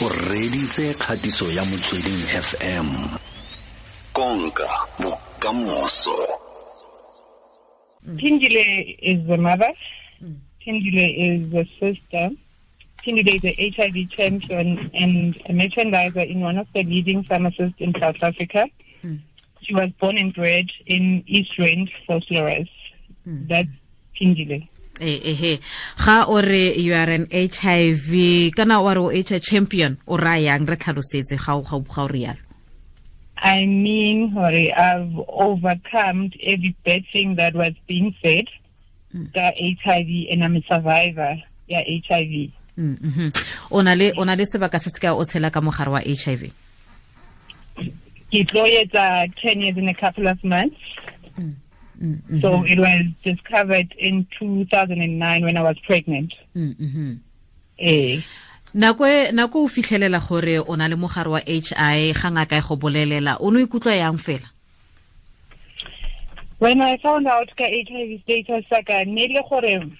o reditse kgatiso ya motsweding fm konka bokamoso Phindile is the mother. Phindile is the sister. Phindile is a HIV champion and a merchandiser in one of the leading pharmacists in South Africa. She was born and bred in East Rand, Vosloorus. Hmm. That's Phindile. Eh ehe ga o re you are an v kana wa re o h champion o ra yang re tlhalosetse ga o ga o rialo I mean, Hori, I've overcome every bad thing that was being said. Got HIV and I'm a survivor. Yeah, HIV. Mm, mhm. o na le o na le sebaka se se ka o tshela ka mogare wa hiv Ke tlo uh, 10 years in a couple of months. Mm, So it was discovered in 2009 when I was pregnant. mm, -hmm. Eh. nako e- nako o fitlhelela gore o na le mogare wa h i ga ngaka e go bolelela o ne o ikutlwa yang fela When I found out ka h i v status saka le gore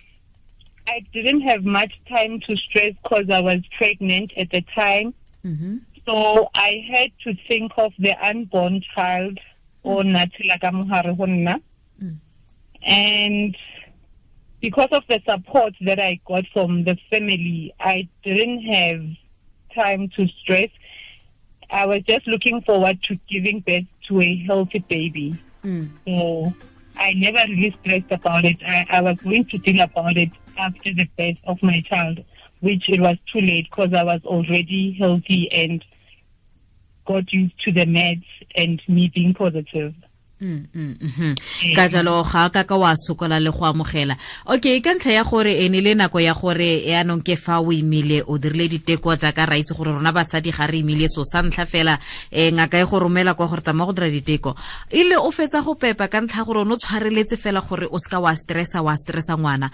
I didn't have much time to stress because I was pregnant at the time. Mhm. So I had to think of the unborn child o natshela ka mogare go nna. And because of the support that I got from the family, I didn't have time to stress. I was just looking forward to giving birth to a healthy baby. Mm. So I never really stressed about it. I, I was going to think about it after the birth of my child, which it was too late because I was already healthy and got used to the meds and me being positive. Mm, mm, mhm. ka jalo ga ka ka wa sokola le go amogela. Okay ka ntlha ya gore e ne le nako ya gore yaanong ke fa o imile o dirile diteko jaaka ra itse gore rona basadi ga re imile so sa ntlha fela um ngaka e go romela kwa gore tsamaya go dira diteko. E le o fetsa go pepa ka ntlha ya gore o ne o tshwareletse fela gore o seka wa stressa wa stressa ngwana.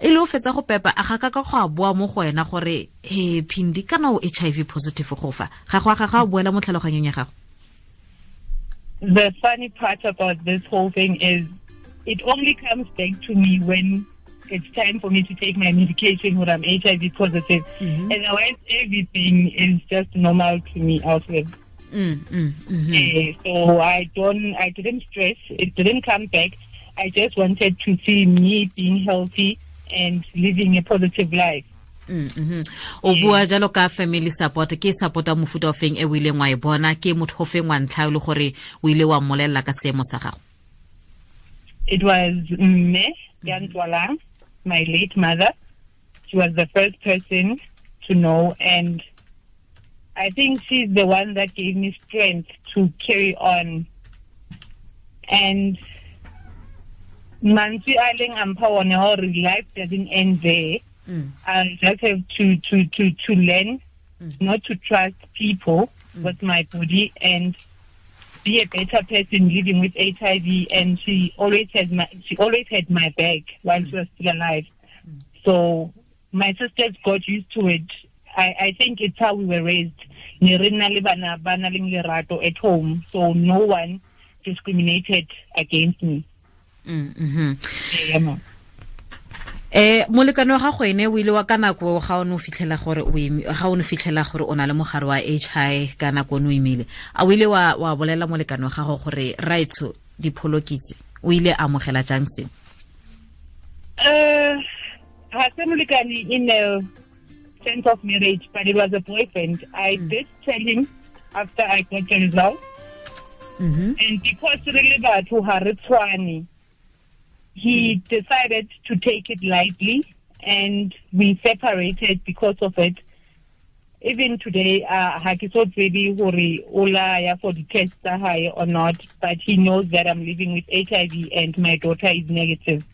E le o fetsa go pepa a ga ka ka go a boa mo go wena gore he phindi kana o h i v positive go fa. Ga go a ga ga a boela mo tlhaloganyong ya gago The funny part about this whole thing is it only comes back to me when it's time for me to take my medication when I'm HIV positive. Otherwise, everything is just normal to me outward. mm, mm, mhm. Eh, so I don't, I didn't stress. It didn't come back. I just wanted to see me being healthy and living a positive life. Mm, -hmm. o bua jalo ka family support ke support a mofuta o feng e o ileng wa e bona ke motho o feng wa ntlha le gore o ile wa mmolelela ka seemo sa gago It was me, ya ntswalang my late mother. She was the first person to know, and I think she's the one that gave me strength to carry on. And mantswe a leng ampha one gore life doesn't end there. Mm. I just have to to to to learn not to trust people with my body and be a better person living with HIV. And she always has my she always had my back while she was still alive. So my sisters got used to it. I, I think it's how we were raised. Ne re bana ba na leng lerato at home, so no one discriminated against me. Mm, mhm. Yeah. Eh molekane wa gago ene o ile wa ka nako ga o ne o fitlhela gore o ga o ne fitlhela gore o na le mogare wa h i ka nako o ne o imile. A o ile wa wa bolela molekane wa gago gore raitso dipholokitse o ile a amogela jang seng Uh, ha se molekane in a sense of marriage, but it was a boyfriend. I did tell him after I got the result, Mhm. and because really batho ha re tshwane, he decided to take it lightly, and we separated because of it. Even today, uh, ha ke so tsebe hore o ya for the test hae or not, but he knows that I'm living with HIV and my daughter is negative.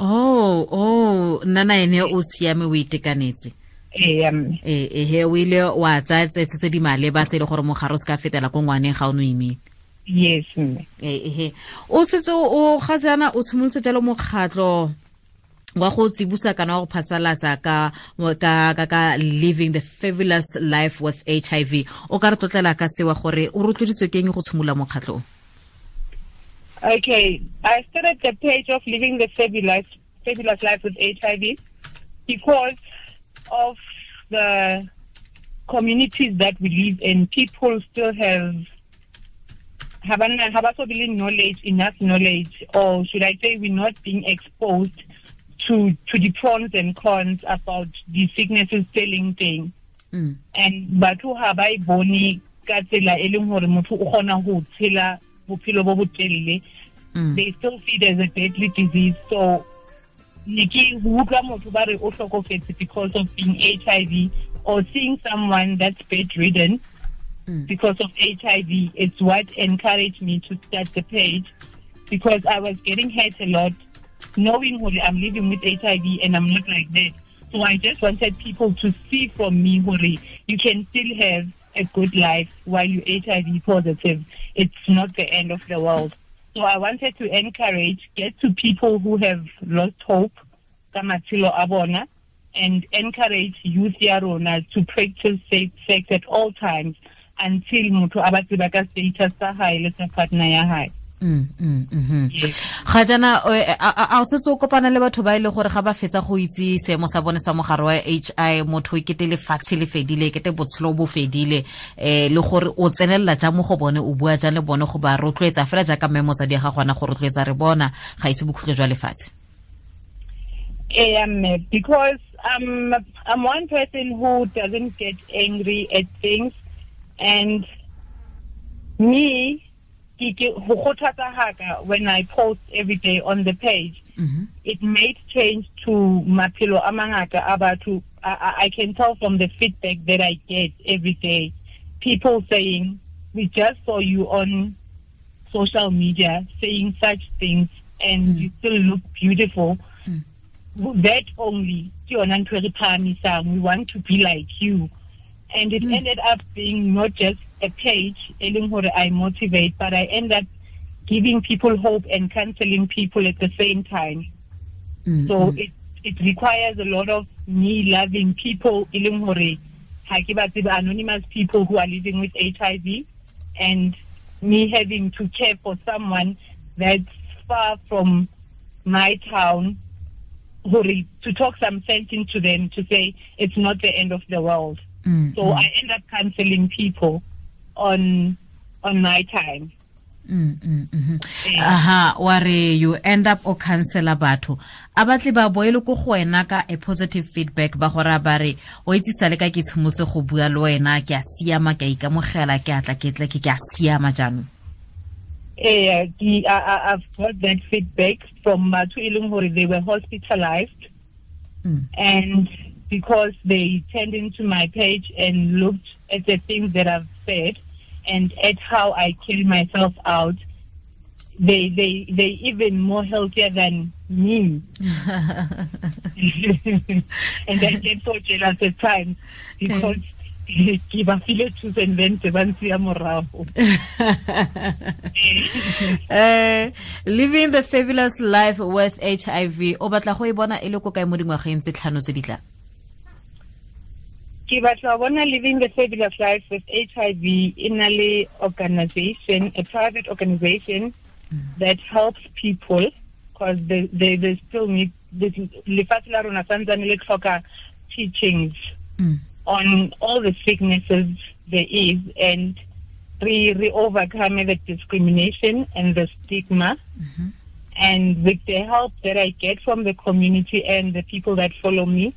oh oh nnana ene o siame o itekanetse Um, e ehe o ile wa tsaya tsetse tse di maleba tse e le gore mogare o se ka fetela ko ngwaneng ga o ne o imile yes, mme. ehe. O setse o ga jaana o tshimolotse jalo mokgatlho wa go tsibusa kana wa go phasalasa ka ka ka ka living the fabulous life with hiv o ka re tlotlela ka sewa gore o rotloeditswe keng go tshimola Okay, I started the page of living the fabulous, fabulous life with HIV because of the communities that we live in, people still have have also been knowledge enough knowledge, or should I say, we're not being exposed to to the pros and cons about the sicknesses selling thing. Mm. And batho ha ba bone ka tsela e leng hore motho o kgona ho tshela bophelo bo botelele Mm. they still see there's a deadly disease so ne ke utlwa motho ba re o hlokofetse because of being HIV or seeing someone that's bedridden Mm. because of HIV it's what encouraged me to start the page because I was getting hurt a lot knowing who I'm living with HIV and I'm not like that. So I just wanted people to see from me who you can still have a good life while you're HIV positive. It's not the end of the world. So I wanted to encourage, get to people who have lost hope, ka matshelo a bona, and encourage youth ya rona to practice safe sex at all times until motho a ba tseba ka status sa hae le sa partner ya hae. Mm, mm, mhm. Yes. ga e, a o setse o kopana le batho ba e gore ga ba fetsa go itse seemo sa bone sa mogare wa h i motho e kete lefatshe le fedile e kete botshelo bo fedile um le gore o tsenelela jang mo go bone o bua jang le bone go ba rotloetsa fela jaaka mmemosadi ya ga gona go rotloetsa re bona ga ise bokhutlo jwa lefatshe Um, because I'm, I'm one person who doesn't get angry at things, and me, ke- ke- ho kgothatsa ha ka when I post every day on the page, Mhm. it made change to maphelo a mangata a batho. I, can tell from the feedback that I get every day, people saying, "We just saw you on social media saying such things, and you still look beautiful." That only, ke yona ntho re phahamisang. we want to be like you. And it ended up being not just a page, e leng I motivate, but I end up giving people hope and counseling people at the same time. Mm, So mm. it it requires a lot of me loving people, e ha ke anonymous people who are living with HIV, and me having to care for someone that's far from my town, to talk some sense into them to say it's not the end of the world. Mm, So mm. I end up counseling people on on my time. Mm, mm, mhm. Yeah. aha wa re you end up o cancela batho a batle ba boele ko go wena ka a positive feedback ba gore ba re o itsisa le ka ke tshimotse go bua le wena ke a siama ke a ikamogela ke atla ke tle ke ke a siama jaanong ee I've got that feedback from Matu Ilunghori. They were hospitalized, Mm. and because they turned into my page and looked at the things that I've said and at how I kill myself out, they they they even more healthier than me. and I get so jealous at times because ke ba file thuso and then se ba ntsia morago. uh, living the fabulous life with hiv o batla go e bona e le ko kae mo dingwageng tse tlhano tse di tlang ke batla bona living the fabulous life with HIV in a organization, a private organization that helps people because they, they, they still need lefatshe la rona santsane le tlhoka teachings Mm. on all the sicknesses there is and re, re overcome the discrimination and the stigma and with the help that I get from the community and the people that follow me,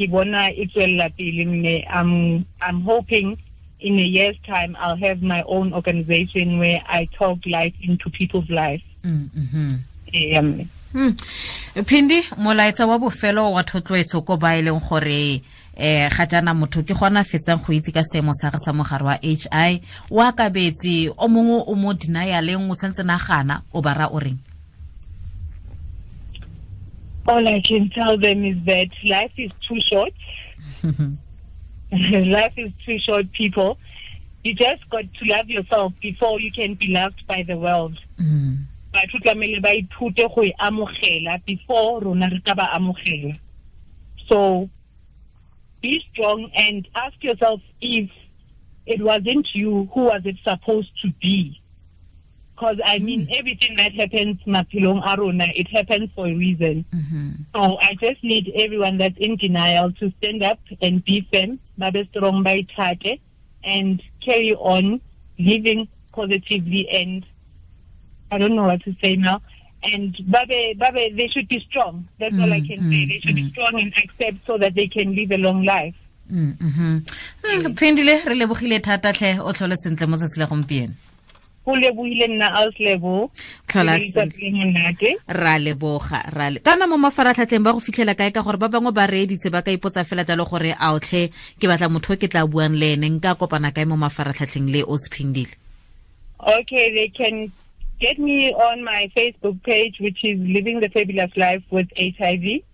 ke bona e tswella pele mme I'm I'm hoping in a year's time I'll have my own organization where I talk life into people's lives. Mm, -hmm. Um, Hmm. phindi molaetsa wa bofelo wa thotloetso ko ba e leng gore eh ga jana motho ke gona fetsang go itse ka seemo sa ge sa mogare wa h i o akabetse o mongwe o mo denialeng o tshwanetse nagana o bara o reng all I can tell them is that life is too short. life is too short, people. You just got to love yourself before you can be loved by the world. Mm. batho tlamehile ba ithute go e amogela before rona re ka ba amogela so be strong and ask yourself if it wasn't you who was it supposed to be because I mean everything that happens mapilong aruna, it happens for a reason. So I just need everyone that's in denial to stand up and be firm, babe strong by tate, and carry on living positively and I don't know what to say now. And babe, babe, they should be strong. That's all I can say. They should be strong and accept so that they can live a long life. Mm, mhm. Mm, phindile re lebogile thata tlhe o tlhole sentle mo tsatsi la gompieno Go lebogile nna monate. ra leboga ra le kana mo mafaratlhatlheng ba go fitlhela kae ka gore ba bangwe ba reeditse ba ka ipotsa fela jalo gore a otlhe ke batla motho ke tla buang le ene nka kopana kae mo mafaratlhatlheng le o sephindile? Okay, they can get me on my Facebook page, which is Living the Fabulous Life with HIV,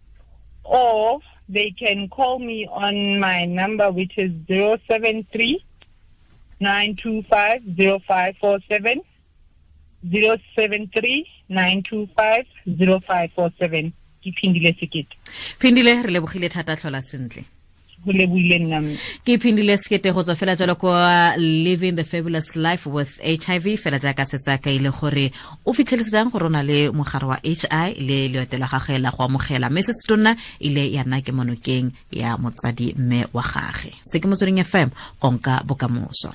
or they can call me on my number, which is 073 925 0547. 073 925 0547. Ke phindile sekete. phindile re lebogile thata tlhola sentle ke phindile sekete go tswa fela jalo ko living the fabulous life with hiv fela jaaka setse ka ile gore o fitlhelesetsang gore o na le mogare wa hi le leote la gagwe la go amogela mme se se tonna ile ya nna ke monokeng ya motsadi mme wa gage se ke motsweding fm konka bokamoso